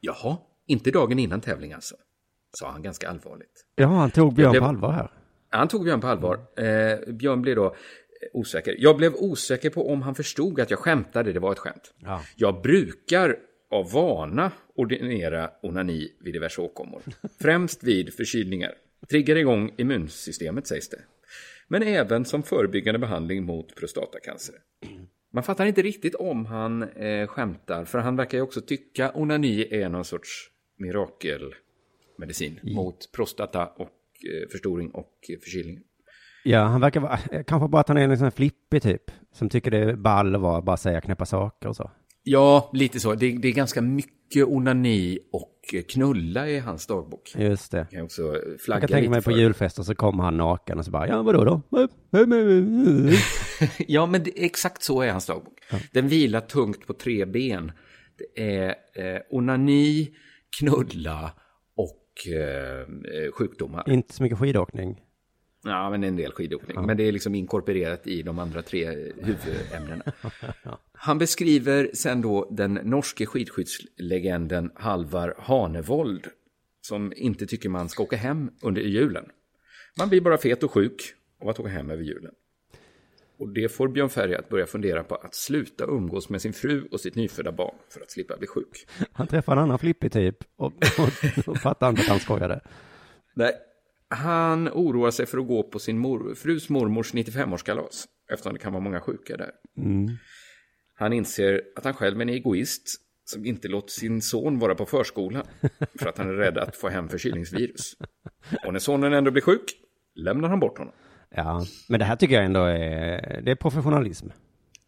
Jaha, inte dagen innan tävling alltså, sa han ganska allvarligt. Ja, han tog Björn blev- på allvar här. Han tog Björn på allvar. Eh, Björn blev då osäker. Jag blev osäker på om han förstod att jag skämtade, det var ett skämt. Ja. Jag brukar av vana ordinera onani vid diverse åkommor. [LAUGHS] Främst vid förkylningar. Triggar igång immunsystemet sägs det. Men även som förebyggande behandling mot prostatacancer. Man fattar inte riktigt om han eh, skämtar, för han verkar ju också tycka onani är någon sorts mirakelmedicin mot prostata och eh, förstoring och eh, förkylning. Ja, han verkar vara, kanske bara att han är en sån här flippig typ, som tycker det är ball att vara, bara säga knäppa saker och så. Ja, lite så. Det, det är ganska mycket onani och knulla i hans dagbok. Just det. Jag kan också Jag flagga kan tänka mig på för. julfester så kommer han naken och så bara, ja vadå då? [LAUGHS] ja, men det, exakt så är hans dagbok. Den vilar tungt på tre ben. Det är eh, onani, knulla och eh, eh, sjukdomar. Inte så mycket skidåkning. Ja, men en del skidåkning. Men det är liksom inkorporerat i de andra tre huvudämnena. [LAUGHS] Han beskriver sen då den norske skidskyttslegenden Halvar Hanevold som inte tycker man ska åka hem under julen. Man blir bara fet och sjuk av att åka hem över julen. Och det får Björn Ferry att börja fundera på att sluta umgås med sin fru och sitt nyfödda barn för att slippa bli sjuk. Han träffar en annan flippig typ och, och, och fattar inte att han skojade. Nej, han oroar sig för att gå på sin mor, frus mormors 95-årskalas eftersom det kan vara många sjuka där. Mm. Han inser att han själv är en egoist som inte låter sin son vara på förskolan för att han är rädd att få hem förkylningsvirus. Och när sonen ändå blir sjuk lämnar han bort honom. Ja, men det här tycker jag ändå är, det är professionalism.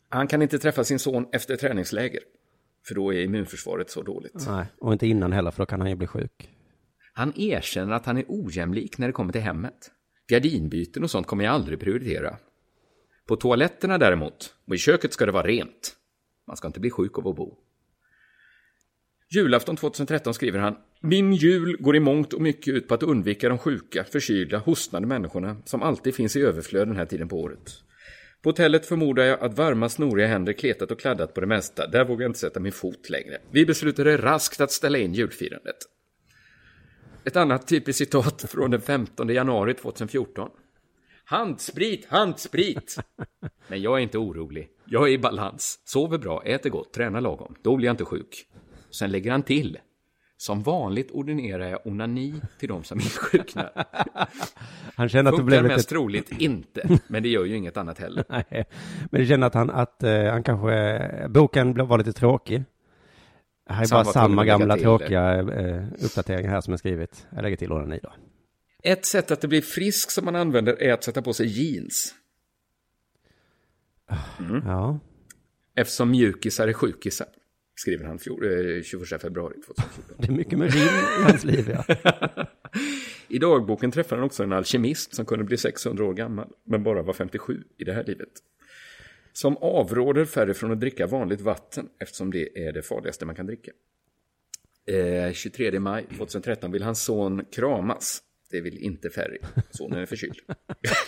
Han kan inte träffa sin son efter träningsläger, för då är immunförsvaret så dåligt. Nej, och inte innan heller, för då kan han ju bli sjuk. Han erkänner att han är ojämlik när det kommer till hemmet. Gardinbyten och sånt kommer jag aldrig prioritera. På toaletterna däremot, och i köket ska det vara rent. Man ska inte bli sjuk av att bo. Julafton 2013 skriver han Min jul går i mångt och mycket ut på att undvika de sjuka, förkylda, hostande människorna som alltid finns i överflöd den här tiden på året. På hotellet förmodar jag att varma snoriga händer kletat och kladdat på det mesta. Där vågar jag inte sätta min fot längre. Vi beslutade raskt att ställa in julfirandet. Ett annat typiskt citat [LAUGHS] från den 15 januari 2014. Handsprit, handsprit! [LAUGHS] Men jag är inte orolig. Jag är i balans. Sover bra, äter gott, tränar lagom. Då blir jag inte sjuk. Sen lägger han till. Som vanligt ordinerar jag onani till de som insjuknar. [LAUGHS] Han känner att det blev lite... mest troligt inte, men det gör ju inget annat heller. [LAUGHS] Nej, men det känner att han, att eh, han kanske, boken var lite tråkig. Det här är bara samma gamla tråkiga eh, uppdateringar här som jag skrivit. Jag lägger till ordnen i då. Ett sätt att det blir frisk som man använder är att sätta på sig jeans. Mm. Ja. Eftersom mjukisar är sjukisar, skriver han fjol, eh, 21 februari 2014. Det är mycket med rim i hans liv, ja. [LAUGHS] I dagboken träffar han också en alkemist som kunde bli 600 år gammal, men bara var 57 i det här livet. Som avråder färre från att dricka vanligt vatten, eftersom det är det farligaste man kan dricka. Eh, 23 maj 2013 vill hans son kramas. Det vill inte Ferry. Sonen är förkyld.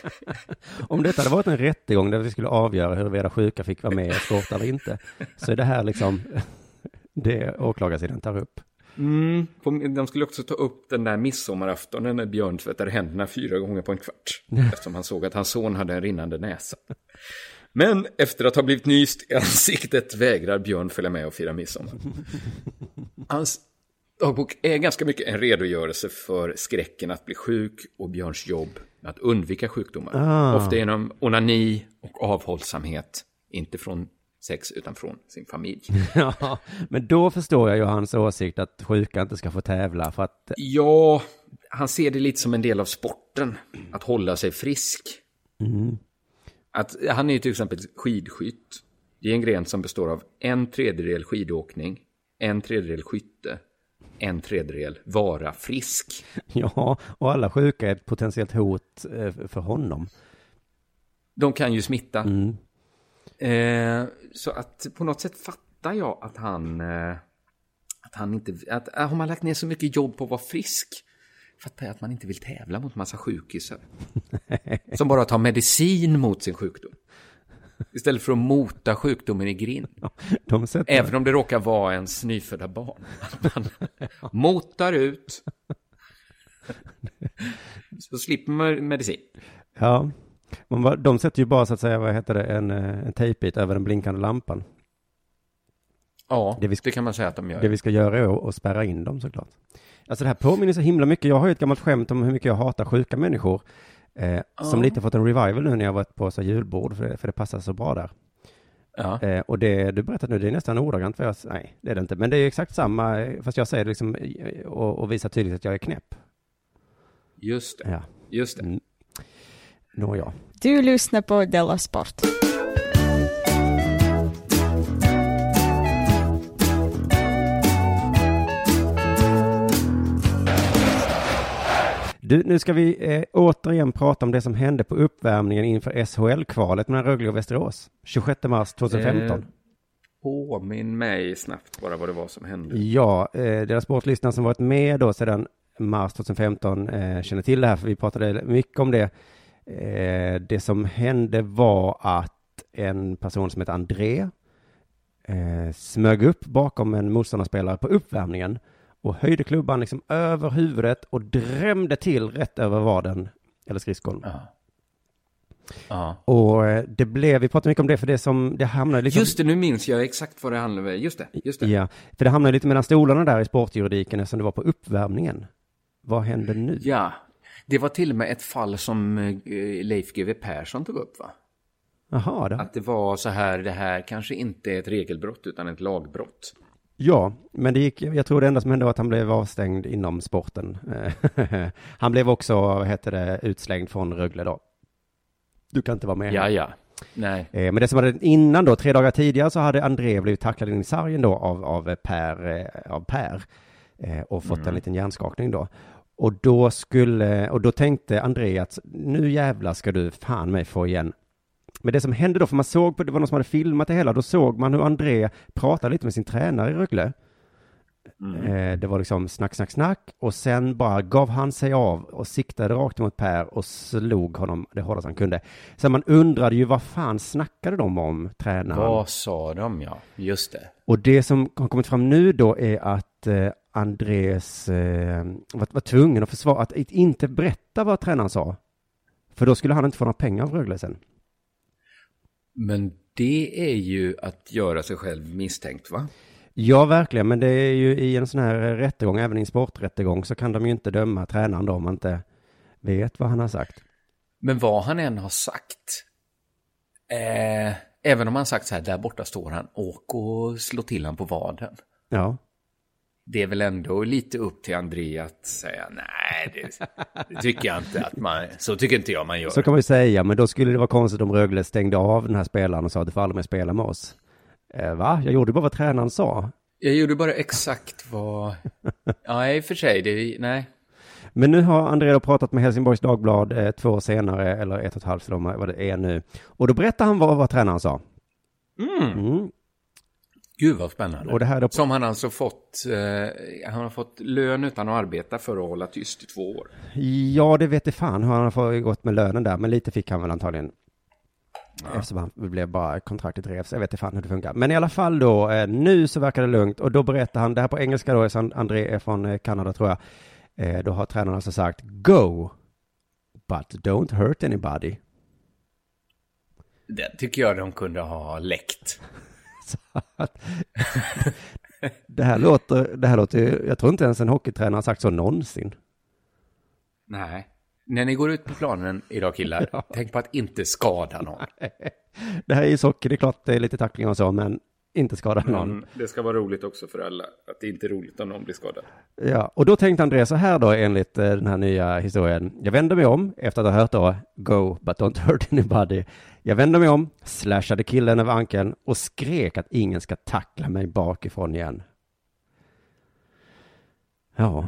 [LAUGHS] Om detta hade varit en rättegång där vi skulle avgöra huruvida sjuka fick vara med och sporta eller inte, så är det här liksom det åklagarsidan tar upp. Mm, de skulle också ta upp den där midsommaraftonen när Björn tvättade händerna fyra gånger på en kvart. [LAUGHS] eftersom han såg att hans son hade en rinnande näsa. Men efter att ha blivit nyst i ansiktet vägrar Björn följa med och fira midsommar. Hans dagbok är ganska mycket en redogörelse för skräcken att bli sjuk och Björns jobb med att undvika sjukdomar. Ah. Ofta genom onani och avhållsamhet. Inte från sex utan från sin familj. [LAUGHS] Ja, men då förstår jag ju hans åsikt att sjuka inte ska få tävla för att Ja, han ser det lite som en del av sporten. Att hålla sig frisk. Mm. Att, han är ju till exempel skidskytt. Det är en gren som består av en tredjedel skidåkning, en tredjedel skytte, en tredjedel vara frisk. [LAUGHS] Ja, och alla sjuka är ett potentiellt hot eh, för honom. De kan ju smitta. Mm. Eh, så att på något sätt fattar jag att han... Eh, att han inte... Att, äh, har man lagt ner så mycket jobb på att vara frisk fattar jag att man inte vill tävla mot massa sjukisar. [LAUGHS] som bara tar medicin mot sin sjukdom. Istället för att mota sjukdomen i grind. Även om det råkar vara ens nyfödda barn. Man [LAUGHS] motar ut. [LAUGHS] Så slipper man medicin. Ja, man bara, de sätter ju bara så att säga, vad heter det, en, eh, en tejpbit över den blinkande lampan. Ja, Det vi- det kan man säga att de gör. Det vi ska göra är att spärra in dem såklart. Alltså det här påminner så himla mycket. Jag har ju ett gammalt skämt om hur mycket jag hatar sjuka människor. Eh, Som Ja. lite fått en revival nu när jag varit på så julbord, för det, för det passar så bra där. Ja. Eh, och det du berättat nu, det är nästan ordagrant vad jag, nej det är det inte, men det är exakt samma, eh, fast jag säger det liksom eh, och, och visar tydligt att jag är knäpp. Just det. Ja. Just det. Mm. Nåja. Du lyssnar på Della Sport. Du, nu ska vi eh, återigen prata om det som hände på uppvärmningen inför SHL-kvalet mellan Rögle och Västerås. 26 mars 2015. Eh, påminn mig snabbt bara vad det var som hände. Ja, eh, deras sportlyssnare som varit med då sedan mars 2015 eh, känner till det här, för vi pratade mycket om det. Eh, det som hände var att en person som heter André eh, smög upp bakom en motståndarspelare på uppvärmningen och höjde klubban liksom över huvudet och drämde till rätt över vaden, eller skridskon. Ja. Och eh, det blev, vi pratade mycket om det, för det som, det hamnade liksom... Just det, nu minns jag exakt vad det handlade om. Just det, just det. Ja, för det hamnade lite mellan stolarna där i sportjuridiken eftersom det var på uppvärmningen. Vad händer nu? Ja, det var till och med ett fall som eh, Leif GW Persson tog upp va? Jaha, det... Att det var så här, det här kanske inte är ett regelbrott utan ett lagbrott. Ja, men det gick, jag tror det enda som hände var att han blev avstängd inom sporten. [LAUGHS] han blev också, vad heter det, utslängd från Rögle då. Du kan inte vara med. Ja, ja. Nej. Eh, Men det som var innan då, tre dagar tidigare, så hade André blivit tacklad in i sargen då av, av Per, eh, av Per och fått Mm. en liten hjärnskakning då. Och då skulle, och då tänkte André att nu jävlar ska du fan mig få igen. Men det som hände då, för man såg på, det var någon som hade filmat det hela, då såg man hur André pratade lite med sin tränare i Rögle. Eh, Det var liksom snack, snack, snack och sen bara gav han sig av och siktade rakt mot Per och slog honom det hårdaste han kunde. Så man undrade ju vad fan snackade de om, tränaren? Vad sa de, ja. Just det. Och det som har kommit fram nu då är att eh, Andres eh, var, var tvungen att försvara, att inte berätta vad tränaren sa. För då skulle han inte få några pengar av Rögle sen. Men det är ju att göra sig själv misstänkt, va? Ja, verkligen, men det är ju i en sån här rättegång, även i en sporträttegång, så kan de ju inte döma tränaren då om man inte vet vad han har sagt. Men vad han än har sagt, eh, även om han sagt så här, där borta står han, åk och slå till han på vaden. Ja. Det är väl ändå lite upp till André att säga, nej, det, det tycker jag inte att man, så tycker inte jag man gör. Så kan man ju säga, men då skulle det vara konstigt om Rögle stängde av den här spelaren och sa att du får aldrig mer spela med oss. Eh, va? Jag gjorde bara vad tränaren sa. Jag gjorde bara exakt vad, [LAUGHS] ja, i och för sig, det, nej. Men nu har André då pratat med Helsingborgs Dagblad eh, två år senare, eller ett och ett halvt, eller vad det är nu. Och då berättar han vad, vad tränaren sa. Mm. Mm. Gud vad spännande. Och det här då... Som han alltså fått, eh, han har fått lön utan att arbeta för att hålla tyst i två år. Ja, det vet jag fan hur han har gått med lönen där, men lite fick han väl antagligen. Eftersom han blev bara, kontraktet revs, jag vet inte fan hur det funkar. Men i alla fall då, eh, nu så verkar det lugnt och då berättar han, det här på engelska då, eftersom André är från eh, Kanada tror jag. Eh, då har tränaren alltså sagt, go, but don't hurt anybody. Det tycker jag de kunde ha läckt. [LAUGHS] Så att, det här låter, det här låter, ju- jag tror inte ens en hockeytränare har sagt så någonsin. Nej. När ni går ut på planen idag killar, [LAUGHS] tänk på att inte skada någon. Det här är ishockey, det är klart det är lite tacklingar och så, men inte skada någon. Men det ska vara roligt också för alla, att det inte är roligt om någon blir skadad. Ja, och då tänkte Andreas så här då enligt eh, den här nya historien. Jag vände mig om efter att ha hört då Go but don't hurt anybody. Jag vände mig om, slashade killen över ankeln och skrek att ingen ska tackla mig bakifrån igen. Ja.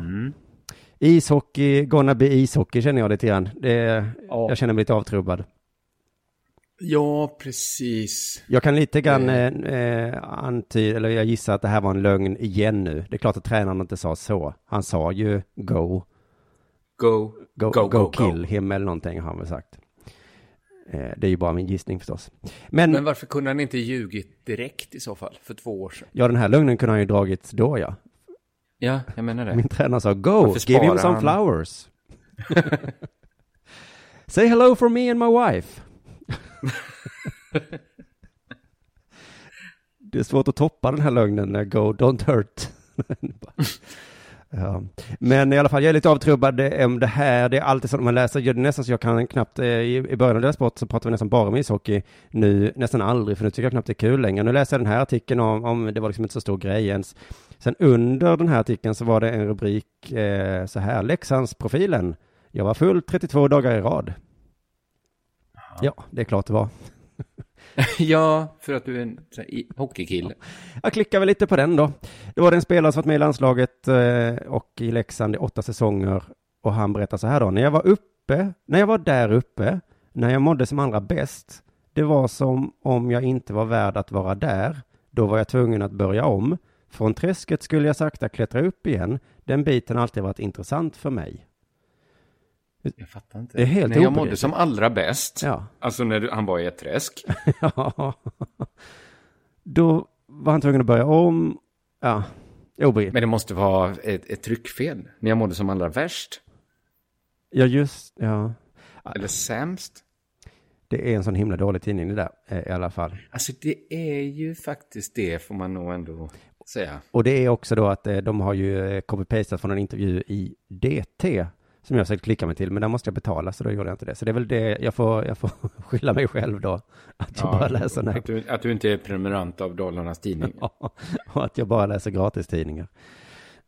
Ishockey, gonna be ishockey känner jag lite grann. Det, Jag känner mig lite avtrubbad. Ja, precis. Jag kan lite grann eh, eh, antyda, eller jag gissar att det här var en lögn igen nu. Det är klart att tränaren inte sa så. Han sa ju go. Go, Go, go, go, go, kill go. him eller någonting har han väl sagt. Eh, det är ju bara min gissning förstås. Men, Men varför kunde han inte ljugit direkt i så fall, för två år sedan? ja, den här lögnen kunde han ju dragit då ja. Ja, jag menar det. Min tränare sa go, give him some han? flowers. [LAUGHS] Say hello for me and my wife. [LAUGHS] det är svårt att toppa den här lögnen, när go, don't hurt. ja. Men i alla fall, jag är lite avtrubbad eh, om det här. Det är alltid så när man läser, gör det nästan så jag kan knappt, eh, i i början av deras sport så pratar vi nästan bara om ishockey. Nu nästan aldrig, för nu tycker jag knappt det är kul längre. Nu läser jag den här artikeln om, om det var liksom inte så stor grej ens. Sen under den här artikeln så var det en rubrik eh, så här, Leksandsprofilen. Jag var full 32 dagar i rad. Ja, det är klart det var. [LAUGHS] ja, för att du är en hockeykille. Jag klickar väl lite på den då. Det var en spelare som varit med i landslaget eh, och i Leksand i åtta säsonger. Och han berättar så här då. När jag var uppe, när jag var där uppe, när jag mådde som allra bäst, det var som om jag inte var värd att vara där. Då var jag tvungen att börja om. Från träsket skulle jag sakta klättra upp igen. Den biten har alltid varit intressant för mig. Jag fattar inte. Det är helt När jag mådde obegripligt. som allra bäst, Ja. alltså när du, han var i ett träsk. [LAUGHS] Ja. Då var han tvungen att börja om. Ja, Obry. Men det måste vara ett, ett tryckfel när jag mådde som allra värst. Ja, just, ja. Eller sämst. Det är en sån himla dålig tidning det där, eh, i alla fall. Alltså det är ju faktiskt det, får man nog ändå säga. Och det är också då att eh, de har ju eh, copy-pastat från en intervju i DT, som jag försökt klicka mig till, men där måste jag betala, så då gjorde jag inte det. Så det är väl det, jag får, jag får [LAUGHS] skylla mig själv då, att jag bara läser den här. Att du, att du inte är prenumerant av Dalarnas Tidning. [LAUGHS] Ja, och att jag bara läser gratistidningar.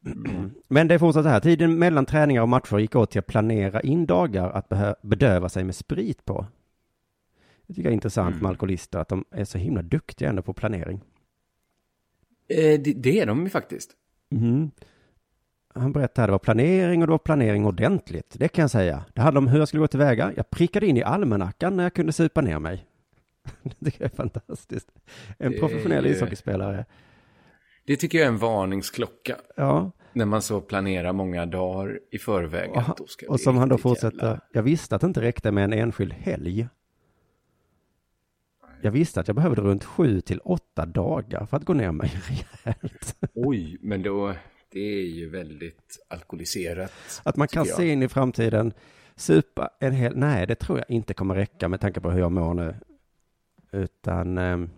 [CLEARS THROAT] Men det är fortsatt så här, tiden mellan träningar och matcher gick åt till att planera in dagar att bedöva sig med sprit på. Det tycker jag är intressant med alkoholister, att de är så himla duktiga ändå på planering. Eh, det, det är de ju faktiskt. Mhm. Han berättade att det var planering och det var planering ordentligt. Det kan jag säga. Det handlade om hur jag skulle gå tillväga. Jag prickade in i almanackan när jag kunde supa ner mig. [LAUGHS] Det tycker jag är fantastiskt. En Det är professionell ju- ishockeyspelare. Det tycker jag är en varningsklocka. Ja. När man så planerar många dagar i förväg. Och, ska och som han då fortsätter. jävla- Jag visste att det inte räckte med en enskild helg. Jag visste att jag behövde runt sju till åtta dagar för att gå ner mig [LAUGHS] rejält. Oj, men då, det är ju väldigt alkoholiserat. Att man kan jag. se in i framtiden, supa en hel, nej det tror jag inte kommer räcka med tanke på hur jag mår nu. Utan ehm,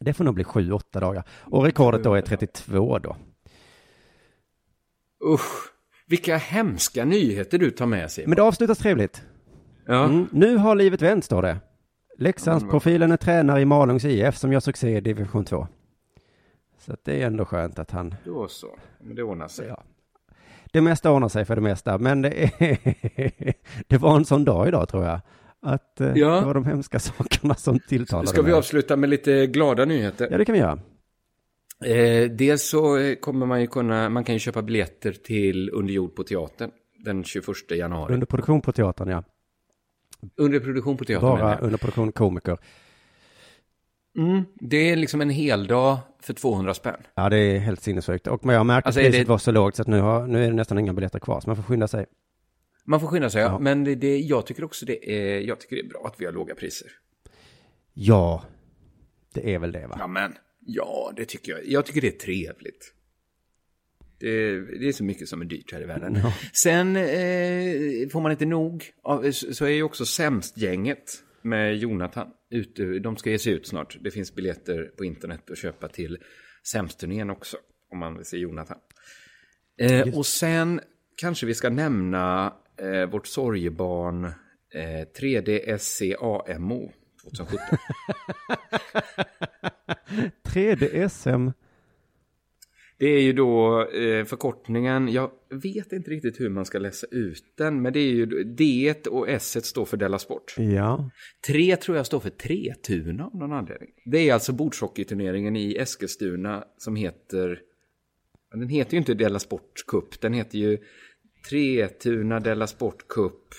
det får nog bli sju, åtta dagar. Och rekordet då är 32 då. Usch, vilka hemska nyheter du tar med sig. Men det avslutas trevligt. Ja. Mm, nu har livet vänt, står det. Leksandsprofilen är tränare i Malungs IF som gör succé i division 2. Så det är ändå skönt att han... Då så, men det ordnar sig. Ja. Det mesta ordnar sig för det mesta, men det, är, [LAUGHS] det var en sån dag idag tror jag. Att eh, Ja. det var de hemska [LAUGHS] sakerna som tilltalade Ska vi avsluta med lite glada nyheter? Ja, det kan vi göra. Eh, dels så eh, kommer man ju kunna, man kan ju köpa biljetter till Under jord på teatern den 21 januari. Under produktion på teatern, ja. Under produktion på teatern Bara under produktion komiker. Mm, det är liksom en hel dag för 200 spänn. Ja, det är helt sinnessjukt. Och jag märker Alltså, att priset det- var så lågt så att nu, har, nu är det nästan inga biljetter kvar, så man får skynda sig. Man får skynda sig, ja. Ja. men det, det, jag tycker också det är, jag tycker det är bra att vi har låga priser. Ja, det är väl det va? Ja, men ja, det tycker jag. Jag tycker det är trevligt. Det, det är så mycket som är dyrt här i världen. Ja. Sen eh, får man inte nog, så är ju också Sämst-gänget med Jonathan ute. De ska ge sig ut snart. Det finns biljetter på internet att köpa till Sämst-turnén också, om man vill se Jonathan. Eh, och sen kanske vi ska nämna eh, vårt sorgebarn eh, 3D-SCAMO 2017. 3D-SM. Det är ju då eh, förkortningen, jag vet inte riktigt hur man ska läsa ut den, men det är ju D och S står för Della Sport. Ja. Tre tror jag står för Tretuna av någon anledning. Det är alltså bordshockeyturneringen i Eskilstuna som heter, den heter ju inte Della Sport Cup, den heter ju Tretuna Della Sport Cup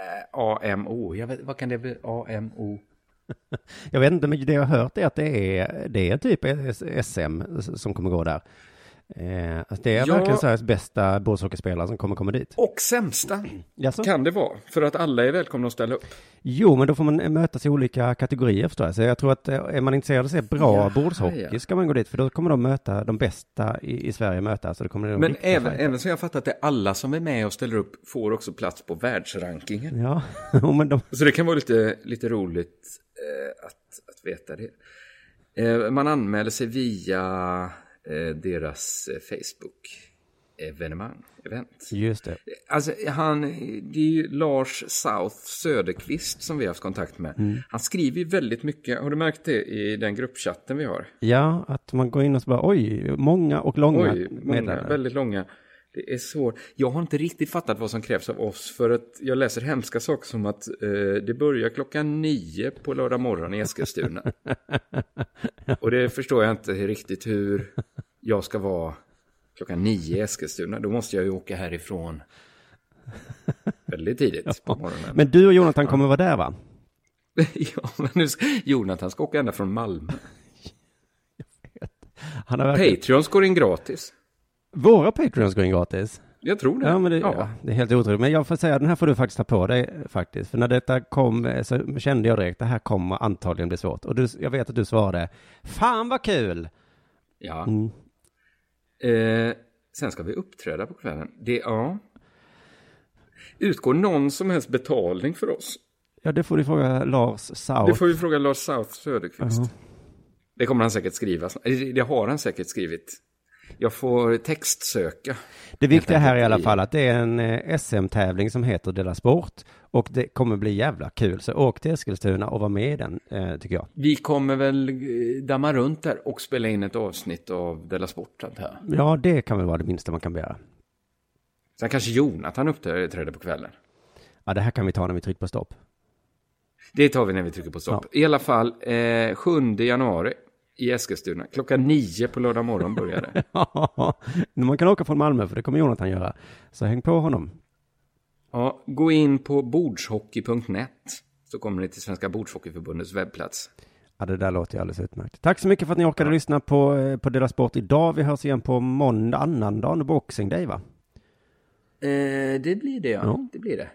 eh, AMO. Jag vet, vad kan det bli? AMO? Jag vet inte, men det jag har hört är att det är, det är typ SM som kommer gå där. Eh, alltså det är Ja. verkligen Sveriges bästa bordshockeyspelare som kommer komma dit. Och sämsta Jaså? kan det vara, för att alla är välkomna att ställa upp. Jo, men då får man mötas i olika kategorier förstår jag. Så jag tror att eh, är man intresserad av att se bra Jaha, bordshockey ja. ska man gå dit, för då kommer de möta de bästa i, i Sverige möta. Så det kommer de Men även, fighter. även så jag fattat att det är alla som är med och ställer upp får också plats på världsrankingen. Ja, [LAUGHS] men de, Så det kan vara lite, lite roligt att, att veta det. Eh, man anmäler sig via eh, deras eh, Facebook-evenemang, event. just det. Alltså, han, det är ju Lars South Söderqvist som vi har haft kontakt med. Mm. Han skriver ju väldigt mycket, har du märkt det i den gruppchatten vi har? Ja, att man går in och så bara oj, många och långa Oj, många, medlemmar. väldigt långa. Det är svårt. Jag har inte riktigt fattat vad som krävs av oss för att jag läser hemska saker som att eh, det börjar klockan nio på lördag morgon i Eskilstuna. Och det förstår jag inte riktigt hur jag ska vara klockan nio i Eskilstuna. Då måste jag ju åka härifrån väldigt tidigt på morgonen. Men du och Jonathan kommer vara där va? [LAUGHS] ja, men nu ska, Jonathan ska åka ända från Malmö. [LAUGHS] Han har verkligen... Patreons går in gratis. Våra Patreons går in gratis. Jag tror det. Ja, men det, Ja. ja. det är helt otroligt. Men jag får säga, den här får du faktiskt ta på dig faktiskt. För när detta kom eh, så kände jag direkt, det här kommer antagligen bli svårt. Och du, jag vet att du svarade, fan vad kul! Ja. Mm. Eh, sen ska vi uppträda på kvällen. Det, ja. Utgår någon som helst betalning för oss? Ja, det får du fråga Lars South. Det får vi fråga Lars South Söderqvist. Uh -huh. Det kommer han säkert skriva. Det har han säkert skrivit. Jag får textsöka. Det viktiga här är i alla fall att det är en eh, SM-tävling som heter Dela Sport. Och det kommer bli jävla kul. Så åk till Eskilstuna och var med i den, eh, tycker jag. Vi kommer väl eh, damma runt där och spela in ett avsnitt av Dela Sport, här. Ja, det kan väl vara det minsta man kan begära. Sen kanske Jonathan uppträder på kvällen. Ja, det här kan vi ta när vi trycker på stopp. Det tar vi när vi trycker på stopp. Ja. I alla fall, eh, 7 januari i Eskilstuna. Klockan nio på lördag morgon börjar det. [LAUGHS] ja, man kan åka från Malmö, för det kommer Jonathan göra. Så häng på honom. Ja, gå in på bordshockey.net så kommer ni till Svenska Bordshockeyförbundets webbplats. Ja, det där låter ju alldeles utmärkt. Tack så mycket för att ni orkade ja. lyssna på, eh, på Dela Sport idag. Vi hörs igen på måndag, annandagen Boxing Day, va? Eh, det blir det, ja. ja. Det blir det.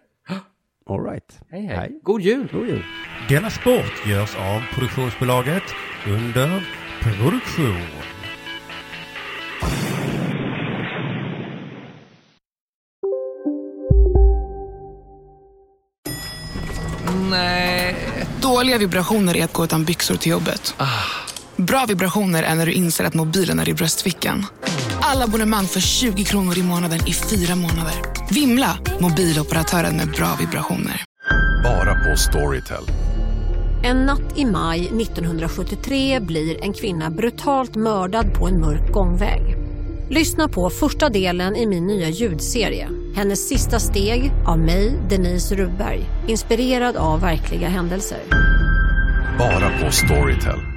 All right. Hej, hej, hej. God jul! God jul! Dela Sport görs av produktionsbolaget under produktion. Nej. Dåliga vibrationer är att gå utan byxor till jobbet. Ah. Bra vibrationer är när du inser att mobilen är i bröstfickan. Alla abonnemang för 20 kronor i månaden i fyra månader. Vimla! Mobiloperatören med bra vibrationer. Bara på Storytel. En natt i maj 1973 blir en kvinna brutalt mördad på en mörk gångväg. Lyssna på första delen i min nya ljudserie. Hennes sista steg av mig, Denise Rubberg. Inspirerad av verkliga händelser. Bara på Storytel.